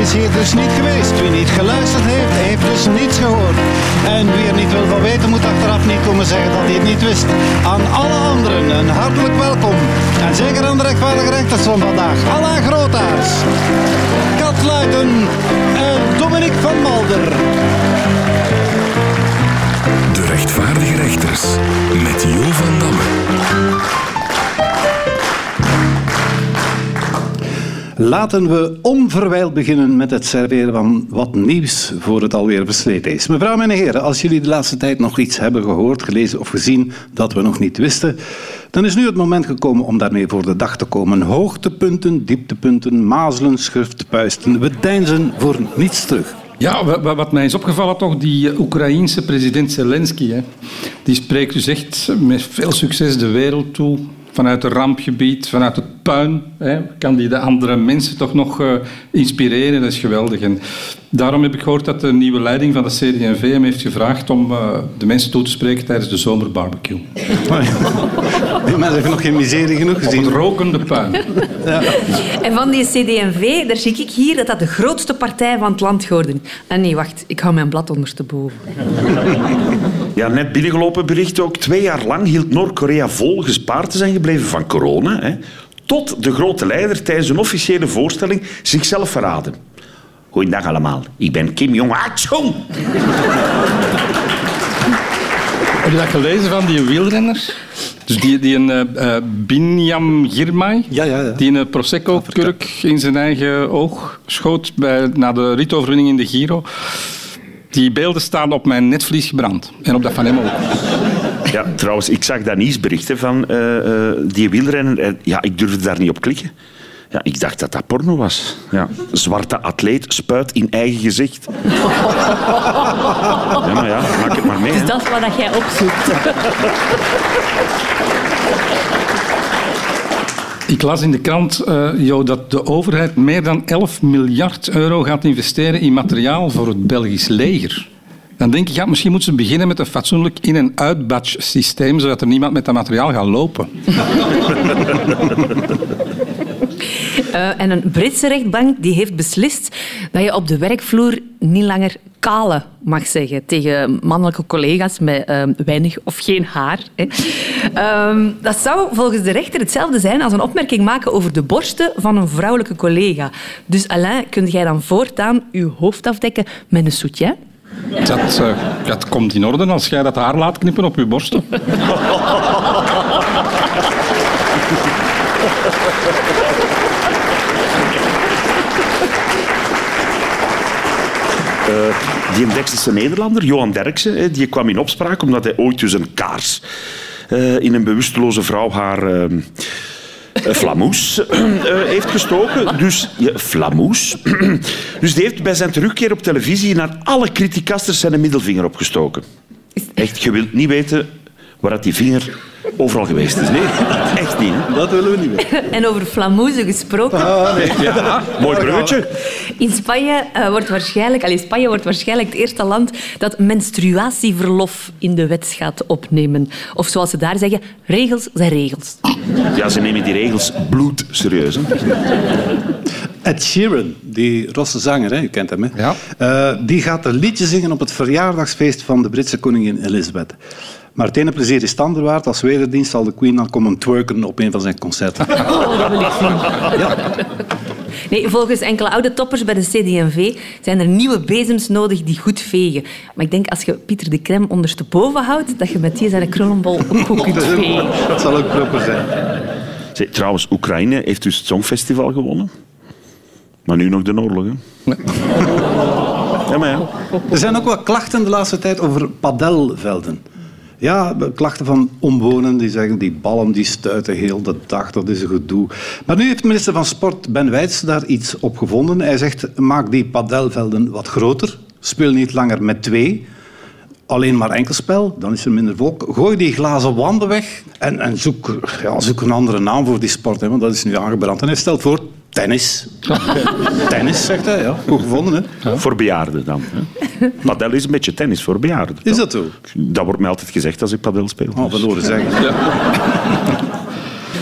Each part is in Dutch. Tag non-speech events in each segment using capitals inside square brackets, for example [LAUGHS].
is hier dus niet geweest. Wie niet geluisterd heeft, heeft dus niets gehoord. En wie er niet wil van weten, moet achteraf niet komen zeggen dat hij het niet wist. Aan alle anderen een hartelijk welkom. En zeker aan de rechtvaardige rechters van vandaag. Alla Grootaars. Kat Luiten en Dominique van Malder. De rechtvaardige rechters met Jo van Damme. Laten we onverwijld beginnen met het serveren van wat nieuws voor het alweer versleten is. Mevrouw en heren, als jullie de laatste tijd nog iets hebben gehoord, gelezen of gezien dat we nog niet wisten, dan is nu het moment gekomen om daarmee voor de dag te komen. Hoogtepunten, dieptepunten, mazelen, schriftpuisten. We deinzen voor niets terug. Ja, wa- wa- wat mij is opgevallen toch, die eh, Oekraïense president Zelensky, die spreekt dus echt met veel succes de wereld toe. Vanuit het rampgebied, vanuit het puin, hè, kan die de andere mensen toch nog eh, inspireren. Dat is geweldig. En daarom heb ik gehoord dat de nieuwe leiding van de CD&V hem heeft gevraagd om eh, de mensen toe te spreken tijdens de zomerbarbecue. Die mensen hebben nog geen miserie genoeg Op gezien. het rokende puin. En van die CD&V, daar zie ik hier dat dat de grootste partij van het land geworden is. Ah nee, wacht, ik hou mijn blad ondersteboven. Ja, net binnengelopen bericht ook. Twee jaar lang hield Noord-Korea vol gespaard te zijn gebleven van corona. Hè, tot de grote leider tijdens een officiële voorstelling zichzelf verraden. Goeiedag allemaal, ik ben Kim Jong-achong. [LAUGHS] Heb je dat gelezen van die wielrenner? Dus die, die een eh eh, Binyam Girmay, Ja, ja, ja. die een Prosecco-kurk in zijn eigen oog schoot bij, na de ritoverwinning in de Giro. Die beelden staan op mijn netvlies gebrand. En op dat van hem ook. Ja, trouwens, ik zag dat nieuwsbericht hè, van eh, eh, die wielrenner. En ja, ik durfde daar niet op klikken. Ja, ik dacht dat dat porno was. Ja. Zwarte atleet spuit in eigen gezicht. Ja, maar ja, maak het maar mee. Dus dat is wat jij opzoekt. Ik las in de krant eh, Jo, dat de overheid meer dan 11 miljard euro gaat investeren in materiaal voor het Belgisch leger. Dan denk ik, ja, misschien moeten ze beginnen met een fatsoenlijk in- en uitbatch systeem, zodat er niemand met dat materiaal gaat lopen. [LAUGHS] Eh, en een Britse rechtbank die heeft beslist dat je op de werkvloer niet langer kale mag zeggen tegen mannelijke collega's met eh, weinig of geen haar. Hè. Ehm, dat zou volgens de rechter hetzelfde zijn als een opmerking maken over de borsten van een vrouwelijke collega. Dus Alain, kun jij dan voortaan je hoofd afdekken met een soutien? Dat, eh, dat komt in orde als jij dat haar laat knippen op je borsten. Eh, die Dekselse Nederlander, Johan Derksen, hè, die kwam in opspraak omdat hij ooit dus een kaars eh, in een bewusteloze vrouw haar eh, eh, flamoes eh, heeft gestoken. Dus, ja, flamoes. [CLEARS THROAT] dus die heeft bij zijn terugkeer op televisie naar alle criticasters zijn middelvinger opgestoken. Echt, je wilt niet weten waar dat die vinger overal geweest is. Nee, echt niet. Hè? Dat willen we niet meer. En over flamoezen gesproken. Mooi bruggetje. In Spanje, eh, wordt waarschijnlijk, allee, Spanje wordt waarschijnlijk het eerste land dat menstruatieverlof in de wet gaat opnemen. Of zoals ze daar zeggen, regels zijn regels. Ja, ze nemen die regels bloed serieus. Hè? Ed Sheeran, die Rosse zanger, hè, u kent hem, hè? Ja. Eh, die gaat een liedje zingen op het verjaardagsfeest van de Britse koningin Elizabeth. Maar het ene plezier is het ander waard. Als wederdienst zal de Queen dan komen twerken op een van zijn concerten. [LAUGHS] Oh, dat wil ik zien. Nee, volgens enkele oude toppers bij de CD&V zijn er nieuwe bezems nodig die goed vegen. Maar ik denk als je Pieter de Crème ondersteboven houdt, dat je met die zijn krullenbol ook goed kunt [LAUGHS] vegen. Dat zal ook proper zijn. Zeg, trouwens, Oekraïne heeft dus het Songfestival gewonnen. Maar nu nog de oorlog, hè? Ja, maar ja. Er zijn ook wat klachten de laatste tijd over padelvelden. Ja, klachten van omwonenden die zeggen die ballen die stuiten heel de dag, dat is een gedoe. Maar nu heeft minister van Sport Ben Wijts daar iets op gevonden. Hij zegt, maak die padelvelden wat groter. Speel niet langer met twee. Alleen maar enkelspel, dan is er minder volk. Gooi die glazen wanden weg en, en zoek, ja, zoek een andere naam voor die sport, hè, want dat is nu aangebrand. En hij stelt voor tennis. [LAUGHS] tennis, zegt hij. Ja, goed gevonden, hè? Voor bejaarden dan. Hè? Padel is een beetje tennis voor bejaarden. Is dat zo? Dat wordt mij altijd gezegd als ik padel speel. Oh, Dus- verloren zeggen. [LAUGHS]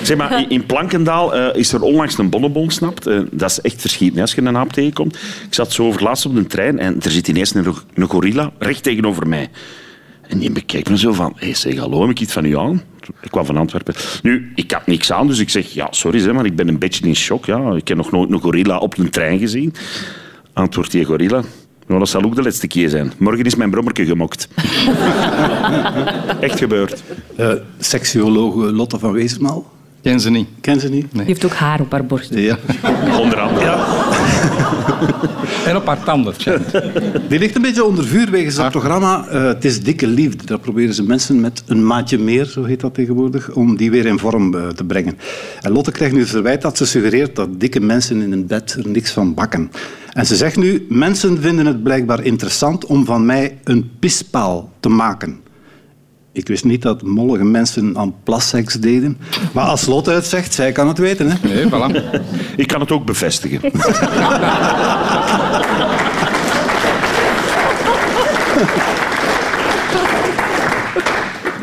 Zeg maar, in Plankendaal eh, is er onlangs een bonnebon gesnapt. Eh, dat is echt verschieten als je in een aap tegenkomt. Ik zat zo over laatst op de trein en er zit ineens een, een gorilla recht tegenover mij. En die bekijkt me zo van, hey, zeg hallo, heb ik iets van u aan? Ik kwam van Antwerpen. Nu, ik had niks aan, dus ik zeg, ja, sorry, zeg, maar ik ben een beetje in shock. Ja. Ik heb nog nooit een gorilla op een trein gezien. Antwoordt die gorilla, nou, dat zal ook de laatste keer zijn. Morgen is mijn brommerke gemokt. [LAUGHS] Echt gebeurd. Uh, seksuologe Lotte van Weesmaal. Ken ze niet. Ken ze niet? Die heeft ook haar op haar borst. Ja. [LAUGHS] Onder andere. Ja. [LAUGHS] en op haar tanden. Die ligt een beetje onder vuur wegens dat programma uh, Het is dikke liefde. Daar proberen ze mensen met een maatje meer, zo heet dat tegenwoordig, om die weer in vorm uh, te brengen. En Lotte krijgt nu het verwijt dat ze suggereert dat dikke mensen in een bed er niks van bakken. En ze zegt nu, mensen vinden het blijkbaar interessant om van mij een pispaal te maken. Ik wist niet dat mollige mensen aan plasseks deden. Maar als Lotte het zegt, zij kan het weten. Hè? Nee, voilà. Ik kan het ook bevestigen.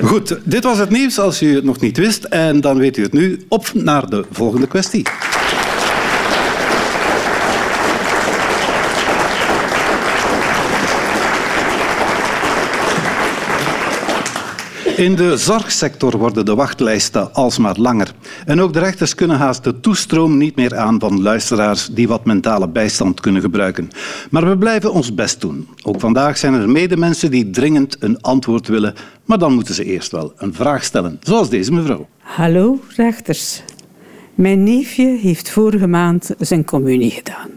Goed, dit was het nieuws als u het nog niet wist. En dan weet u het nu. Op naar de volgende kwestie. In de zorgsector worden de wachtlijsten alsmaar langer. En ook de rechters kunnen haast de toestroom niet meer aan van luisteraars die wat mentale bijstand kunnen gebruiken. Maar we blijven ons best doen. Ook vandaag zijn er medemensen die dringend een antwoord willen, maar dan moeten ze eerst wel een vraag stellen, zoals deze mevrouw. Hallo rechters. Mijn neefje heeft vorige maand zijn communie gedaan.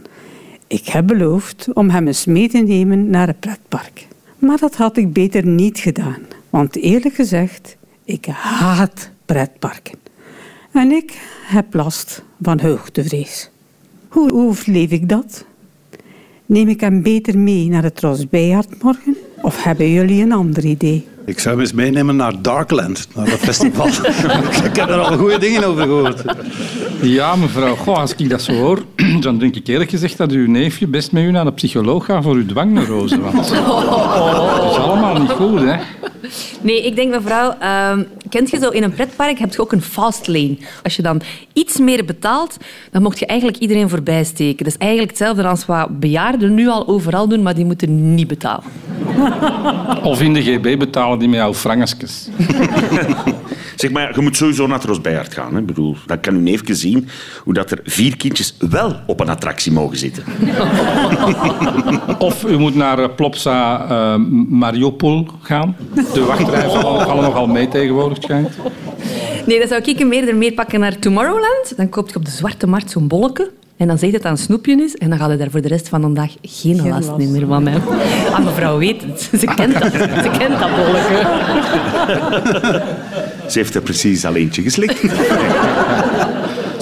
Ik heb beloofd om hem eens mee te nemen naar het pretpark. Maar dat had ik beter niet gedaan. Want eerlijk gezegd, ik haat pretparken. En ik heb last van hoogtevrees. Hoe overleef ik dat? Neem ik hem beter mee naar het Rosbeihard morgen? Of hebben jullie een ander idee? Ik zou hem eens meenemen naar Darkland, naar dat festival. [LAUGHS] ik heb er al goede dingen over gehoord. Ja, mevrouw. Goh, als ik dat zo hoor, [CLEARS THROAT] dan denk ik eerlijk gezegd dat uw neefje best met u naar de psycholoog gaat voor uw dwangneurose. Want [LAUGHS] het is allemaal niet goed, hè? Nee, ik denk, mevrouw, uh, kent je zo in een pretpark heb je ook een fast lane. Als je dan iets meer betaalt, dan mocht je eigenlijk iedereen voorbij steken. Dat is eigenlijk hetzelfde als wat bejaarden nu al overal doen, maar die moeten niet betalen. Of in de GB betalen die met jouw frangesjes. [LAUGHS] Zeg maar, je moet sowieso naar het Rosbeihard gaan. Hè. Ik bedoel, dan kan u even zien hoe dat er vier kindjes wel op een attractie mogen zitten. [LAUGHS] Of u moet naar eh, Plopsa uh, Mariupol gaan. De wachtrijen vallen nogal mee tegenwoordig, schijnt. Nee, dan zou ik meer, er meer pakken naar Tomorrowland. Dan koop je op de zwarte markt zo'n bolletje. En dan zegt het dat een snoepje is en dan gaat hij daar voor de rest van de dag geen, geen last, meer van mij. Ah, mevrouw weet het. Ze kent dat, ze kent dat bolletje. [LAUGHS] Ze heeft er precies al eentje geslikt. [LAUGHS]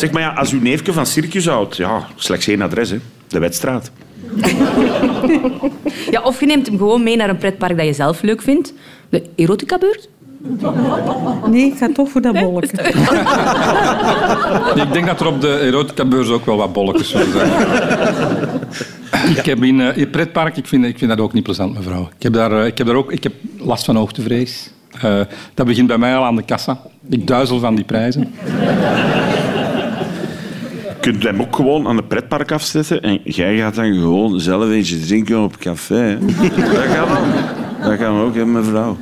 zeg maar ja, als uw neefje van circus houdt, ja, slechts één adres, hè. de wedstraat. [LAUGHS] Ja, of je neemt hem gewoon mee naar een pretpark dat je zelf leuk vindt. De erotica-beurt. Nee, ik ga toch voor dat bolletje. [LAUGHS] ik denk dat er op de erotica-beurs ook wel wat bolletjes zullen zijn. Ik heb in, uh, in pretpark, ik vind, ik vind dat ook niet plezant, mevrouw. Ik heb daar, uh, ik heb daar ook ik heb last van hoogtevrees. Uh, dat begint bij mij al aan de kassa. Ik duizel van die prijzen. Je kunt hem ook gewoon aan het pretpark afzetten en jij gaat dan gewoon zelf eentje drinken op café. Dat gaat dan. Dat gaan we ook hebben, mevrouw.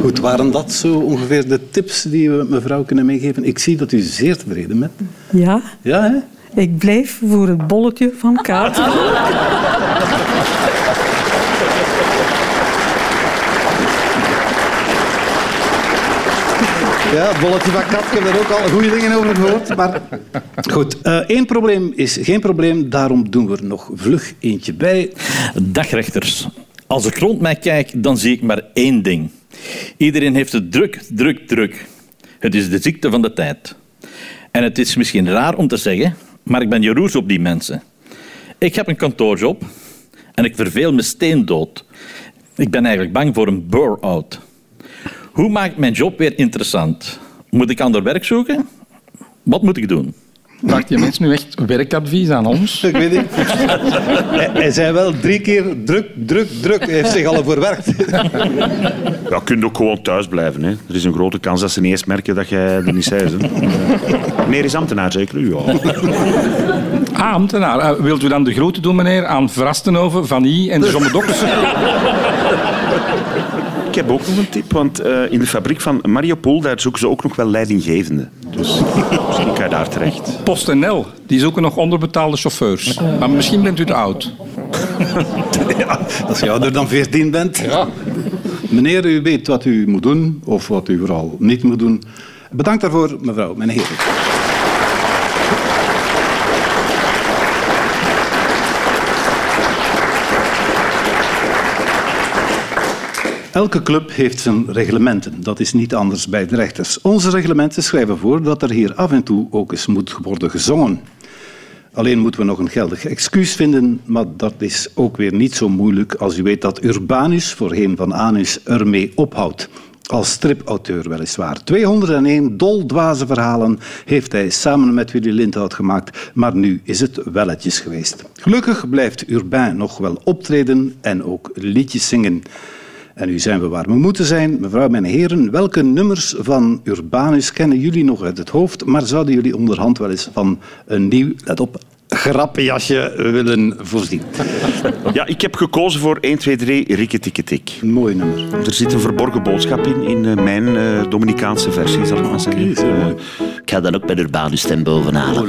Goed, waren dat zo ongeveer de tips die we mevrouw kunnen meegeven? Ik zie dat u zeer tevreden bent. Ja. Ja, hè? Ik blijf voor het bolletje van Kaat. [LAUGHS] Ja, bolletje van kat, ik heb er ook al goede dingen over gehoord. Maar goed, uh, één probleem is geen probleem, daarom doen we er nog vlug eentje bij. Dag rechters. Als ik rond mij kijk, dan zie ik maar één ding. Iedereen heeft het druk, druk, druk. Het is de ziekte van de tijd. En het is misschien raar om te zeggen, maar ik ben jaloers op die mensen. Ik heb een kantoorjob en ik verveel me steendood. Ik ben eigenlijk bang voor een bore-out. Hoe maak ik mijn job weer interessant? Moet ik ander werk zoeken? Wat moet ik doen? Vraagt die mens nu echt werkadvies aan ons? [LAUGHS] Ik weet niet. Hij, hij zei wel drie keer druk, druk, druk. Hij heeft zich al verwerkt. [LAUGHS] Ja, je kunt ook gewoon thuis blijven. Hè. Er is een grote kans dat ze niet eens merken dat jij er niet bent. hè. [LAUGHS] Meneer is ambtenaar, zeker u? Ja. Ah, ambtenaar. Eh, wilt u dan de groeten doen, meneer, aan Vrastenhoven, Van I en de Zommedoks? Ik heb ook nog een tip, want eh, in de fabriek van Mariupol daar zoeken ze ook nog wel leidinggevende. Dus misschien kan je daar terecht. PostNL, die zoeken nog onderbetaalde chauffeurs. Maar misschien bent u te oud. [LAUGHS] Ja, als je ouder dan 14 bent. Ja. Meneer, u weet wat u moet doen, of wat u vooral niet moet doen. Bedankt daarvoor, mevrouw, mijn heren. Elke club heeft zijn reglementen. Dat is niet anders bij de rechters. Onze reglementen schrijven voor dat er hier af en toe ook eens moet worden gezongen. Alleen moeten we nog een geldig excuus vinden, maar dat is ook weer niet zo moeilijk als u weet dat Urbanus, voorheen van Anus, ermee ophoudt. Als stripauteur weliswaar. 201 doldwaze verhalen heeft hij samen met Willy Lindhout gemaakt, maar nu is het welletjes geweest. Gelukkig blijft Urbain nog wel optreden en ook liedjes zingen. En nu zijn we waar we moeten zijn. Mevrouw, mijn heren, welke nummers van Urbanus kennen jullie nog uit het hoofd, maar zouden jullie onderhand wel eens van een nieuw, let op, grappenjasje willen voorzien? Ja, ik heb gekozen voor 1, 2, 3, Rikketikketik. Een mooi nummer. Er zit een verborgen boodschap in, in eh, mijn eh, Dominicaanse versie, zal ik maar zeggen. Ik ga dan ook met Urbanus stem bovenhalen.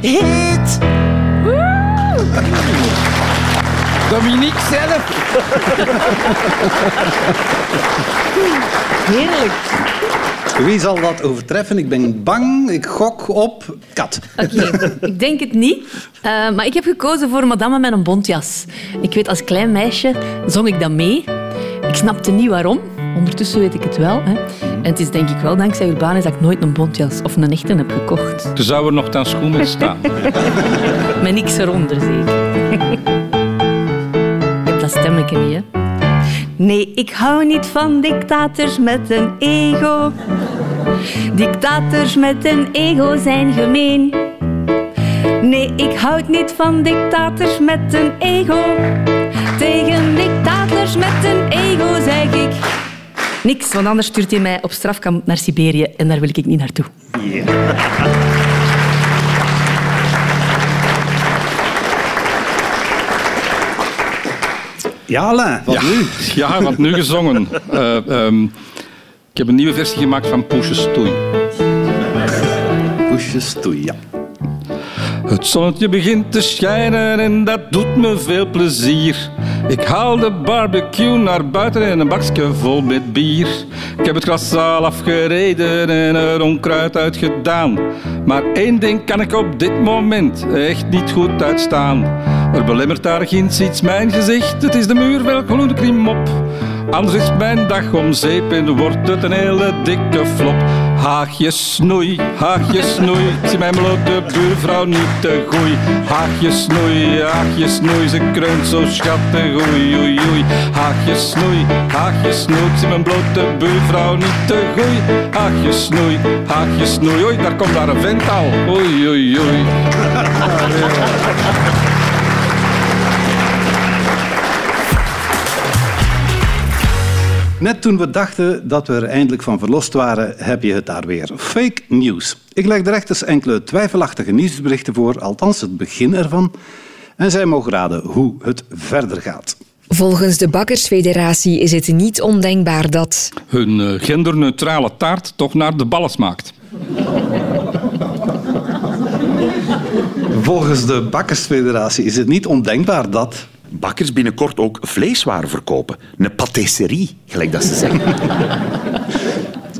heet? Dominique zelf. Heerlijk. Wie zal dat overtreffen? Ik ben bang. Ik gok op kat. Oké, ik denk het niet. Eh, maar ik heb gekozen voor Madame met een bontjas. Ik weet, als klein meisje zong ik dat mee. Ik snapte niet waarom. Ondertussen weet ik het wel. Hè. En het is denk ik wel dankzij Urbanus dat ik nooit een bontjas of een echte heb gekocht. Er zou er nog dan schoenen staan. [LAUGHS] Met niks eronder, zeker. Je hebt dat stemmetje niet, hè? Nee, ik hou niet van dictators met een ego. Dictators met een ego zijn gemeen. Nee, ik houd niet van dictators met een ego. Tegen dictators met een ego zeg ik niks, want anders stuurt hij mij op strafkamp naar Siberië en daar wil ik niet naartoe. [LAUGHS] Ja, Alain, wat ja. nu? Ja, wat nu gezongen. [LAUGHS] Eh, ehm, ik heb een nieuwe versie gemaakt van Poesje Stoei. Poesjes toe, ja. Het zonnetje begint te schijnen en dat doet me veel plezier. Ik haal de barbecue naar buiten en een bakje vol met bier. Ik heb het gras al afgereden en er onkruid uitgedaan. Maar één ding kan ik op dit moment echt niet goed uitstaan. Er belemmert daar ginds iets mijn gezicht, het is de muur wel gloeiende krim op. Anders is mijn dag om zeep en wordt het een hele dikke flop. Haagje snoei, haagje snoei, zie mijn blote buurvrouw niet te goei. Haagje snoei, haagje snoei, ze kreunt zo schattig, oei oei oei. Haagje snoei, haagje snoei, zie mijn blote buurvrouw niet te goei. Haagje snoei, haagje snoei, oei, daar komt daar een vent al, oei oei oei. [LAUGHS] Net toen we dachten dat we er eindelijk van verlost waren, heb je het daar weer. Fake news. Ik leg de rechters enkele twijfelachtige nieuwsberichten voor, althans het begin ervan. En zij mogen raden hoe het verder gaat. Volgens de Bakkersfederatie is het niet ondenkbaar dat. Hun eh, genderneutrale taart toch naar de ballen smaakt. Volgens de Bakkersfederatie is het niet ondenkbaar dat... Bakkers binnenkort ook vleeswaren verkopen. Een patisserie, gelijk dat ze zeggen. [LAUGHS]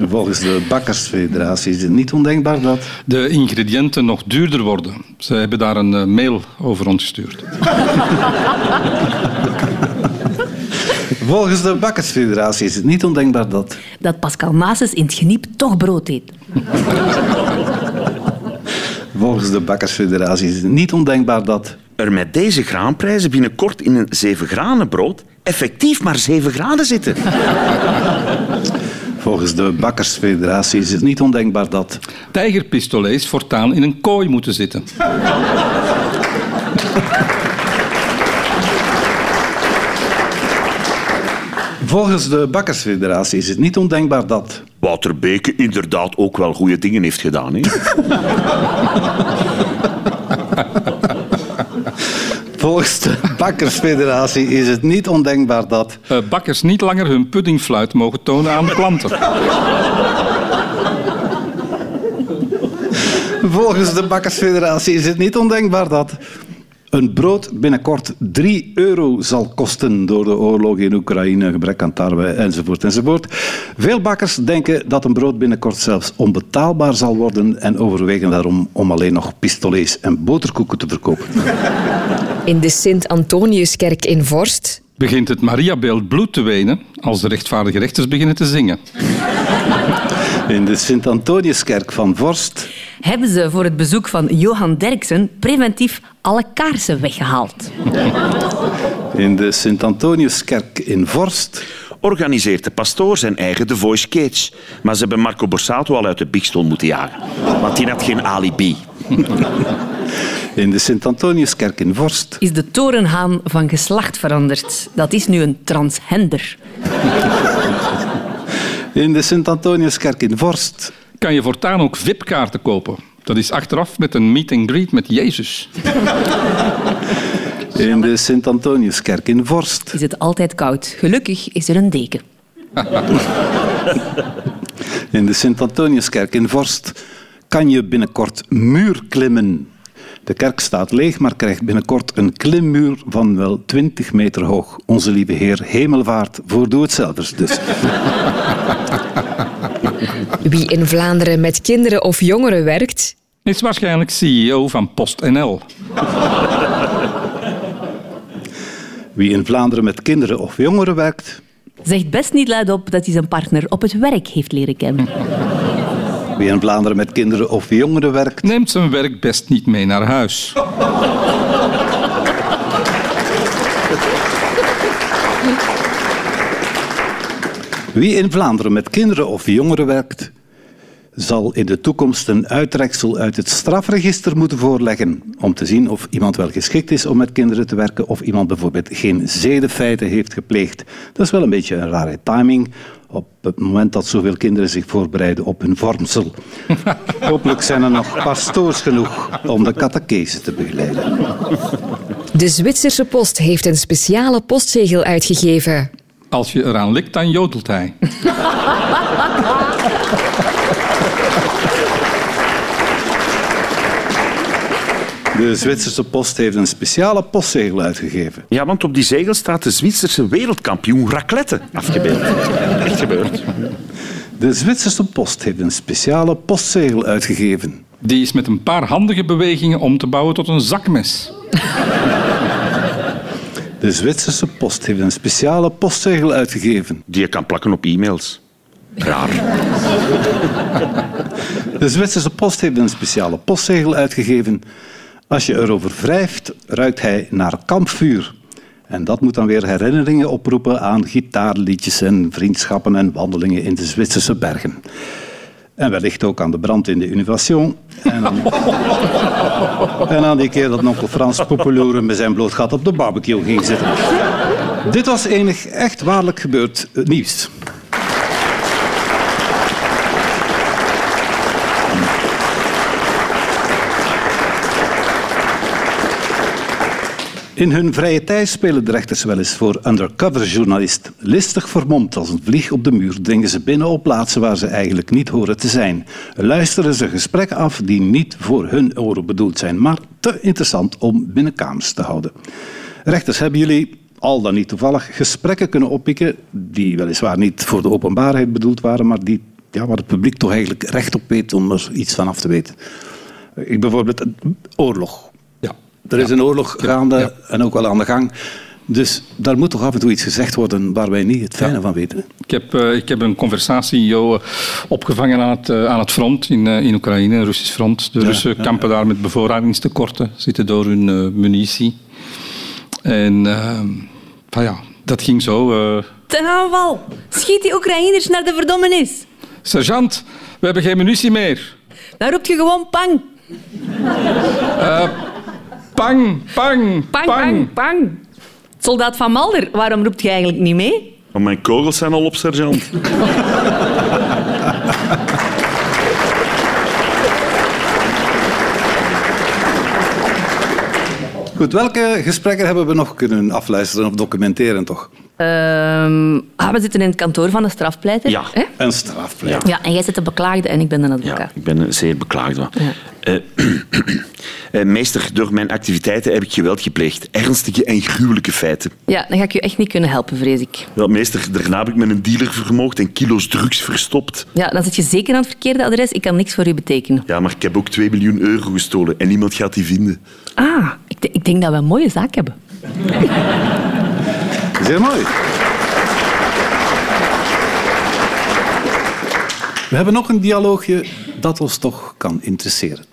Volgens de Bakkersfederatie is het niet ondenkbaar dat... De ingrediënten nog duurder worden. Ze hebben daar een eh, mail over ontgestuurd. [LAUGHS] Volgens de Bakkersfederatie is het niet ondenkbaar dat... Dat Pascal Maases in het geniep toch brood eet. [LAUGHS] Volgens de Bakkersfederatie is het niet ondenkbaar dat... Er met deze graanprijzen binnenkort in een zeven granen brood effectief maar zeven graden zitten. [LAUGHS] Volgens de Bakkersfederatie is het niet ondenkbaar dat... Tijgerpistolets voortaan in een kooi moeten zitten. Volgens de Bakkersfederatie is het niet ondenkbaar dat... Wouter Beke inderdaad ook wel goede dingen heeft gedaan. Hè? [LAUGHS] Volgens [LAUGHS] de Bakkersfederatie is het niet ondenkbaar dat... Eh, bakkers niet langer hun puddingfluit mogen tonen aan klanten. [LAUGHS] Volgens de Bakkersfederatie is het niet ondenkbaar dat... Een brood binnenkort 3 euro zal kosten door de oorlog in Oekraïne, gebrek aan tarwe enzovoort enzovoort. Veel bakkers denken dat een brood binnenkort zelfs onbetaalbaar zal worden en overwegen daarom om alleen nog pistolets en boterkoeken te verkopen. In de Sint-Antoniuskerk in Vorst Begint het Mariabeeld bloed te wenen als de rechtvaardige rechters beginnen te zingen. In de Sint-Antoniuskerk van Vorst Hebben ze voor het bezoek van Johan Derksen preventief alle kaarsen weggehaald. In de Sint-Antoniuskerk in Vorst Organiseert de pastoor zijn eigen The Voice Cage. Maar ze hebben Marco Borsato al uit de biechtstoel moeten jagen. Want die had geen alibi. [LAUGHS] In de Sint-Antoniuskerk in Vorst Is de torenhaan van geslacht veranderd. Dat is nu een transhender. [LAUGHS] In de Sint-Antoniuskerk in Vorst Kan je voortaan ook VIP-kaarten kopen. Dat is achteraf met een meet and greet met Jezus. [LAUGHS] In de Sint-Antoniuskerk in Vorst Is het altijd koud. Gelukkig is er een deken. [LAUGHS] In de Sint-Antoniuskerk in Vorst kan je binnenkort muurklimmen. De kerk staat leeg, maar krijgt binnenkort een klimmuur van wel 20 meter hoog. Onze lieve Heer Hemelvaart voor doe-het-zelvers dus. [LAUGHS] Wie in Vlaanderen met kinderen of jongeren werkt, Is waarschijnlijk CEO van PostNL. Wie in Vlaanderen met kinderen of jongeren werkt, Zegt best niet luidop dat hij zijn partner op het werk heeft leren kennen. Wie in Vlaanderen met kinderen of jongeren werkt, Neemt zijn werk best niet mee naar huis. wie in Vlaanderen met kinderen of jongeren werkt, zal in de toekomst een uittreksel uit het strafregister moeten voorleggen om te zien of iemand wel geschikt is om met kinderen te werken of iemand bijvoorbeeld geen zedenfeiten heeft gepleegd. Dat is wel een beetje een rare timing op het moment dat zoveel kinderen zich voorbereiden op hun vormsel. [LAUGHS] Hopelijk zijn er nog pastoors genoeg om de catechese te begeleiden. de Zwitserse post heeft een speciale postzegel uitgegeven. Als je eraan likt, dan jodelt hij. [LAUGHS] De Zwitserse post heeft een speciale postzegel uitgegeven. Ja, want op die zegel staat de Zwitserse wereldkampioen raclette afgebeeld. Echt gebeurd. De Zwitserse post heeft een speciale postzegel uitgegeven. Die is met een paar handige bewegingen om te bouwen tot een zakmes. De Zwitserse post heeft een speciale postzegel uitgegeven. Die je kan plakken op e-mails. Raar. De Zwitserse post heeft een speciale postzegel uitgegeven. Als je erover wrijft, ruikt hij naar kampvuur. En dat moet dan weer herinneringen oproepen aan gitaarliedjes en vriendschappen en wandelingen in de Zwitserse bergen. En wellicht ook aan de brand in de Innovation. En aan, [LAUGHS] en aan die keer dat onkel Frans Poepeloeren met zijn bloot gat op de barbecue ging zitten. Dit was enig echt waarlijk gebeurd eh, nieuws. In hun vrije tijd spelen de rechters wel eens voor undercover-journalist. Listig vermomd als een vlieg op de muur dringen ze binnen op plaatsen waar ze eigenlijk niet horen te zijn. Luisteren ze gesprekken af die niet voor hun oren bedoeld zijn, maar te interessant om binnenkamers te houden. Rechters, hebben jullie al dan niet toevallig gesprekken kunnen oppikken die weliswaar niet voor de openbaarheid bedoeld waren, maar die ja, waar het publiek toch eigenlijk recht op weet om er iets van af te weten. Ik bijvoorbeeld, oorlog. Ja. Er is een oorlog gaande ja. en ook wel aan de gang. Dus daar moet toch af en toe iets gezegd worden waar wij niet het fijne van weten. Ik heb, eh, ik heb een conversatie Jo, eh, opgevangen aan het, eh, aan het front in, in Oekraïne, een Russisch front. De Russen kampen daar met bevoorradingstekorten, zitten door hun eh, munitie. En van ja, dat ging zo. eh, Ten aanval. Schiet die Oekraïners naar de verdommenis. Sergeant, we hebben geen munitie meer. Dan roept je gewoon pang. Pang, pang, Pang, pang, pang. Soldaat van Malder, waarom roept je eigenlijk niet mee? Maar mijn kogels zijn al op, sergeant. Goed, welke gesprekken hebben we nog kunnen afluisteren of documenteren toch? Ehm, ah, we zitten in het kantoor van de strafpleiter. Ja. Hè? Een strafplek. ja, en jij zit de beklaagde en ik ben de Ja, advocaat. ik ben een zeer beklaagd. Ja. Eh, [CLEARS THROAT] eh, meester, door mijn activiteiten heb ik geweld gepleegd. Ernstige en gruwelijke feiten. Ja, dan ga ik je echt niet kunnen helpen, vrees ik. Wel, meester, daarna heb ik met een dealer vermoord en kilo's drugs verstopt. Ja, dan zit je zeker aan het verkeerde adres. Ik kan niks voor u betekenen. Ja, maar ik heb ook 2 miljoen euro gestolen en niemand gaat die vinden. Ah, ik, ik denk dat we een mooie zaak hebben. Zeer mooi. We hebben nog een dialoogje dat ons toch kan interesseren.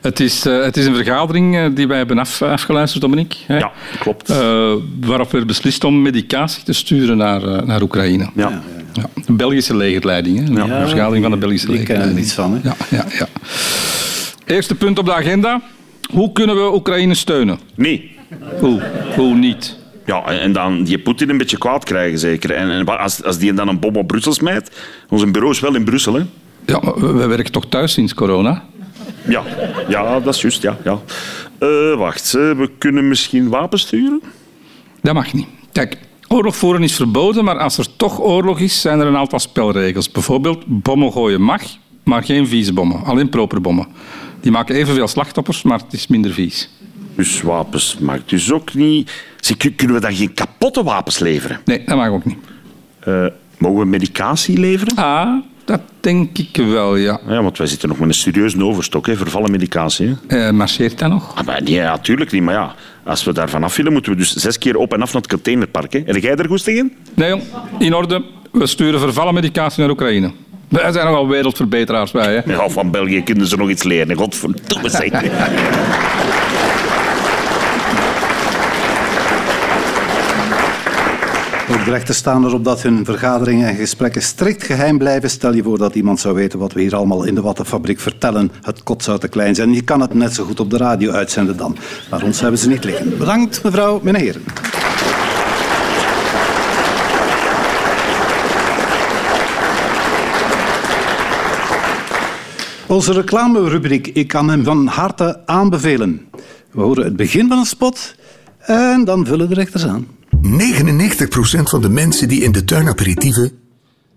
Het is, eh, het is een vergadering eh, die wij hebben af, afgeluisterd, Dominique. Hè? Ja, klopt. Eh, waarop werd beslist om medicatie te sturen naar, naar Oekraïne. Ja. Ja, de Belgische legerleiding. Hè? Een vergadering van de Belgische Die kennen er legerleiding. niets van. Hè? Ja, ja, ja. Eerste punt op de agenda. Hoe kunnen we Oekraïne steunen? Nee. Hoe? Hoe niet? Ja, en dan die Poetin een beetje kwaad krijgen, zeker. En, en als, als die dan een bom op Brussel smijt... Ons bureau is wel in Brussel, hè. Ja, maar we we werken toch thuis sinds corona? Ja, ja dat is juist, ja. ja. Eh, wacht, eh, we kunnen misschien wapens sturen? Dat mag niet. Kijk, oorlog voeren is verboden, maar als er toch oorlog is, zijn er een aantal spelregels. Bijvoorbeeld, bommen gooien mag, maar geen vieze bommen. Alleen proper bommen. Die maken evenveel slachtoffers, maar het is minder vies. Dus wapens mag dus ook niet. Zeg, kun- kunnen we dan geen kapotte wapens leveren? Nee, dat mag ook niet. Eh, mogen we medicatie leveren? Ah, dat denk ik wel, ja. Ja, want wij zitten nog met een serieuze overstok, hè, vervallen medicatie. Hè. Eh, marcheert dat nog? Ah, maar nee, ja, natuurlijk niet. Maar ja, als we daarvan af willen, moeten we dus zes keer op en af naar het containerpark. Hè. En jij er goesting in? Nee, jong. In orde. We sturen vervallen medicatie naar Oekraïne. Wij zijn nogal wereldverbeteraars wij, hè. Ja, van België kunnen ze nog iets leren. Godverdomme zeg. [LAUGHS] de rechten staan erop dat hun vergaderingen en gesprekken strikt geheim blijven. Stel je voor dat iemand zou weten wat we hier allemaal in de wattenfabriek vertellen. Het kot zou te klein zijn. Je kan het net zo goed op de radio uitzenden dan. Maar ons hebben ze niet liggen. Bedankt, mevrouw, meneer. Onze reclamerubriek. Ik kan hem van harte aanbevelen. We horen het begin van een spot en dan vullen de rechters aan. 99% van de mensen die in de tuin aperitieven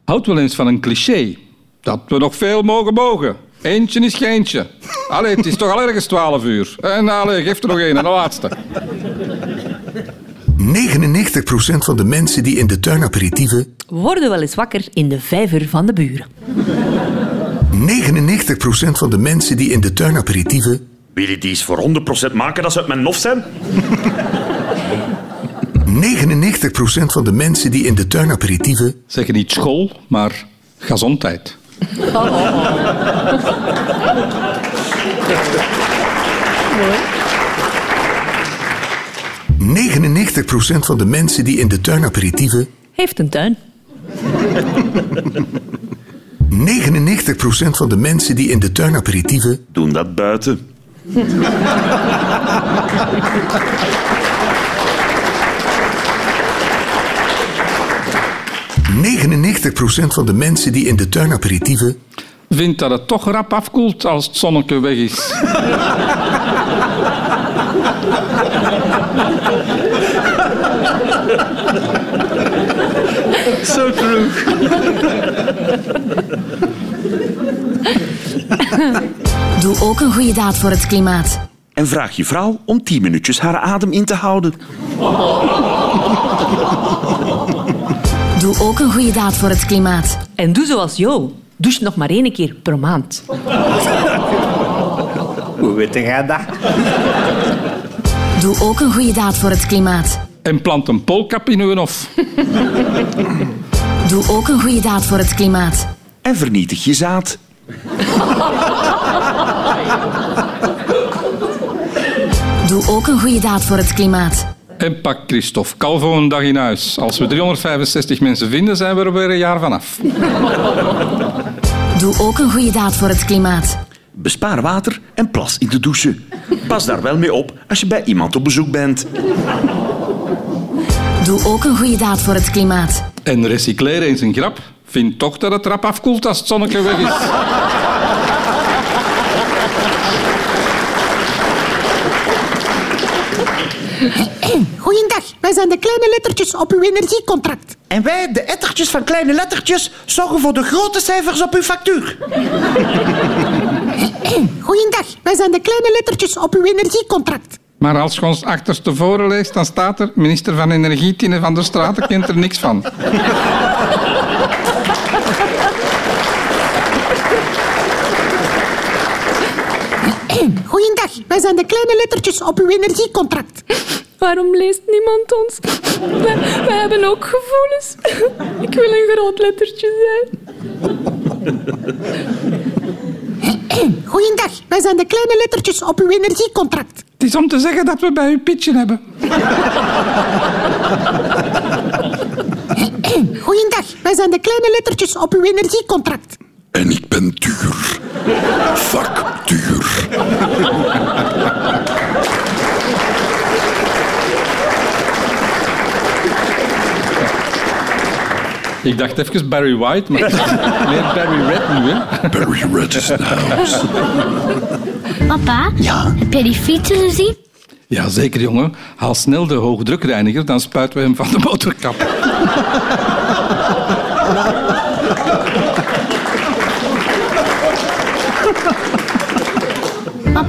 Houd wel eens van een cliché. Dat we nog veel mogen mogen. Eentje is geentje. Allee, het is toch al ergens 12 uur. En allee, geef er nog één, de laatste. 99% van de mensen die in de tuin aperitieven Worden wel eens wakker in de vijver van de buren. 99% van de mensen die in de tuin aperitieven Wil je die eens voor 100% maken dat ze uit mijn nof zijn? 99% van de mensen die in de tuin aperitieven Zeggen niet school, maar gezondheid. 99% van de mensen die in de tuin aperitieven Heeft een tuin. 99% van de mensen die in de tuin aperitieven Doen dat buiten. ...99% van de mensen die in de tuin aperitieven Vindt dat het toch rap afkoelt als het zonneke weg is. [LAUGHS] So true. Doe ook een goede daad voor het klimaat. En vraag je vrouw om 10 minuutjes haar adem in te houden. Doe ook een goede daad voor het klimaat. En doe zoals Jo. douche nog maar één keer per maand. [LAUGHS] Hoe weet jij dat? Doe ook een goede daad voor het klimaat. En plant een polkap in uw hof. Doe ook een goede daad voor het klimaat. En vernietig je zaad. Doe ook een goede daad voor het klimaat. En pak Christophe Calvo een dag in huis. Als we 365 mensen vinden, zijn we er weer een jaar vanaf. Doe ook een goede daad voor het klimaat. Bespaar water en plas in de douche. Pas daar wel mee op als je bij iemand op bezoek bent. Doe ook een goede daad voor het klimaat. En recycleren is een grap. Vind toch dat het rap afkoelt als het zonnetje weg is. Goeiedag, wij zijn de kleine lettertjes op uw energiecontract. En wij, de ettertjes van kleine lettertjes, zorgen voor de grote cijfers op uw factuur. Goeiedag, wij zijn de kleine lettertjes op uw energiecontract. Maar als je ons achterstevoren leest, dan staat er... Minister van Energie, Tine van der Straten, kent er niks van. Goeiedag, wij zijn de kleine lettertjes op uw energiecontract. Waarom leest niemand ons? Wij, wij hebben ook gevoelens. Ik wil een groot lettertje zijn. Goeiedag, wij zijn de kleine lettertjes op uw energiecontract. Het is om te zeggen dat we bij u pitchen hebben. Goeiedag, wij zijn de kleine lettertjes op uw energiecontract. En ik ben duur. Factuur. Ik dacht even Barry White, maar [LAUGHS] meer Barry Red nu, hè. Barry Red is in the house. Papa, Ja? heb jij die fietsen gezien? Ja, zeker, jongen. Haal snel de hoogdrukreiniger, dan spuiten we hem van de motorkap.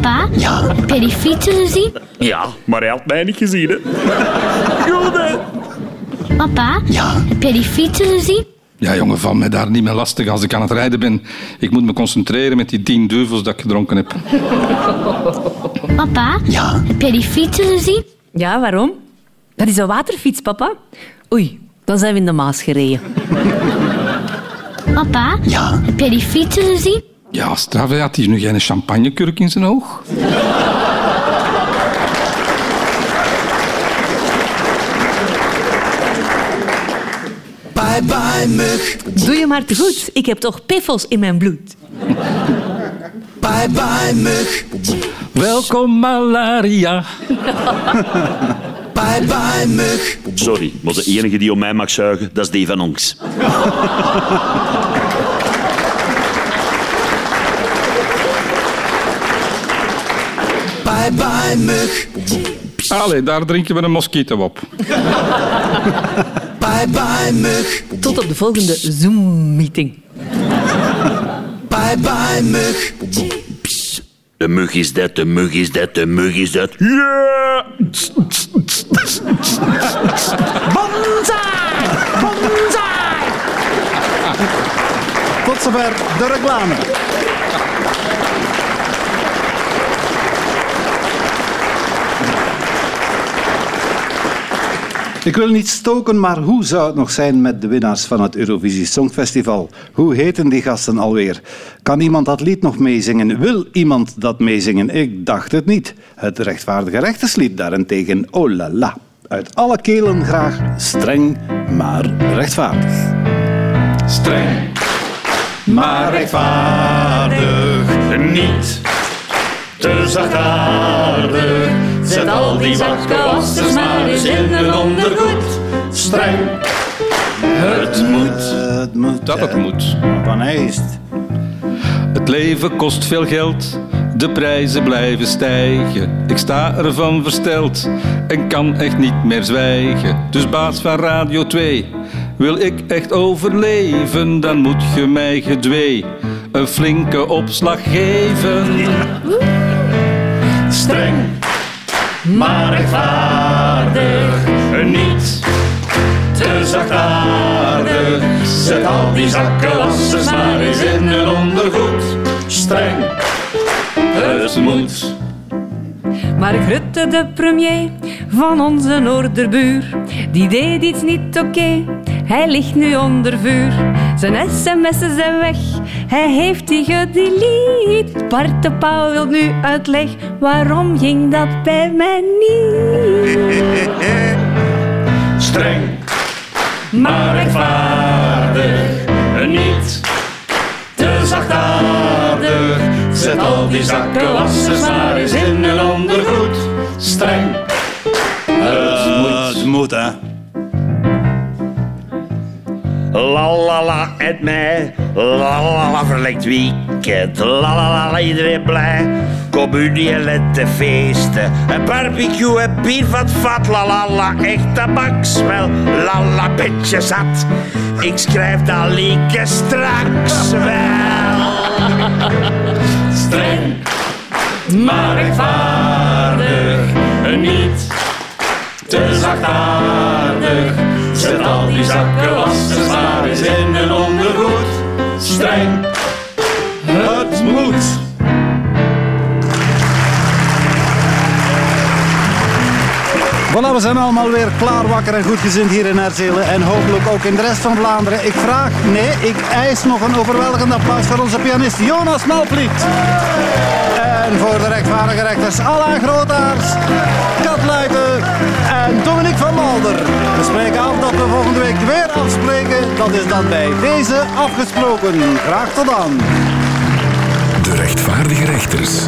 Papa, Ja? heb jij die fietsen gezien? Ja, maar hij had mij niet gezien, hè. Goed, hè. Papa, Ja? heb jij die fietsen gezien? Ja, jongen, val mij daar niet meer lastig als ik aan het rijden ben. Ik moet me concentreren met die tien duivels dat ik gedronken heb. Papa, Ja? heb jij die fietsen gezien? Ja, waarom? Dat is een waterfiets, papa. Oei, dan zijn we in de Maas gereden. Papa, Ja? heb jij die fietsen gezien? Ja, straf, hè. had hij nu geen champagnekurk in zijn oog? Bye bye mug. Doe je maar te goed. Ik heb toch piffels in mijn bloed. Bye bye mug. Welkom, malaria. Bye bye mug. Sorry, maar de enige die om mij mag zuigen, dat is die van ons. Bye bye mug. Allee, daar drinken we een mosquito op. [LAUGHS] Bye bye mug. Tot op de volgende Zoom-meeting. Bye bye mug. De mug is dat, de mug is dat, de mug is dat. Ja! Bonsai! Bonsai! Tot zover de reclame. Ik wil niet stoken, maar hoe zou het nog zijn met de winnaars van het Eurovisie Songfestival? Hoe heten die gasten alweer? Kan iemand dat lied nog meezingen? Wil iemand dat meezingen? Ik dacht het niet. Het rechtvaardige rechterslied daarentegen, oh la la. Uit alle kelen graag streng, maar rechtvaardig. Streng, maar rechtvaardig. Niet te zachtaardig. Zet al die wakkenwassers maar eens in een ondergoed. Streng, het moet. Het moet. Dat het moet. Van Heist. Het leven kost veel geld, de prijzen blijven stijgen. Ik sta ervan versteld en kan echt niet meer zwijgen. Dus baas van Radio 2, wil ik echt overleven, dan moet je mij gedwee een flinke opslag geven. Streng, maar rechtvaardig, niet te zachtaardig. Zet al die zakkenwassers maar eens in hun ondergoed. Streng, het moet. Mark Rutte, de premier van onze noorderbuur, die deed iets niet oké. Hij ligt nu onder vuur. Zijn sms'en zijn weg. Hij heeft die gedelete. Bart de Pauw wil nu uitleg. Waarom ging dat bij mij niet? [LAUGHS] Streng, maar rechtvaardig. Niet te zachtaardig. Zet al die zakkenwassers maar eens in hun ondergoed. Streng, het moet. Het moet, hè. La la la, het mij. La la la, verlengd weekend. La la la, iedereen blij. Communie en lentefeesten. Een barbecue, een bier van het vat. La la la, echt tabaksmel. La la, beetje zat. Ik schrijf dat liedje straks wel. Streng, maar rechtvaardig. Niet te zachtaardig. Al die zakkenwassers maar eens in hun ondergoed. Streng, het moet. Voilà, we zijn allemaal weer klaar, wakker en goed gezind hier in Herzelen en hopelijk ook in de rest van Vlaanderen. Ik vraag, nee, ik eis nog een overweldigend applaus voor onze pianist Jonas Malpliet. En voor de rechtvaardige rechters Alain Grootaars, Kat Luiten en Dominique van Malder. We spreken af dat we volgende week weer afspreken. Dat is dan bij deze afgesproken. Graag tot dan. De rechtvaardige rechters.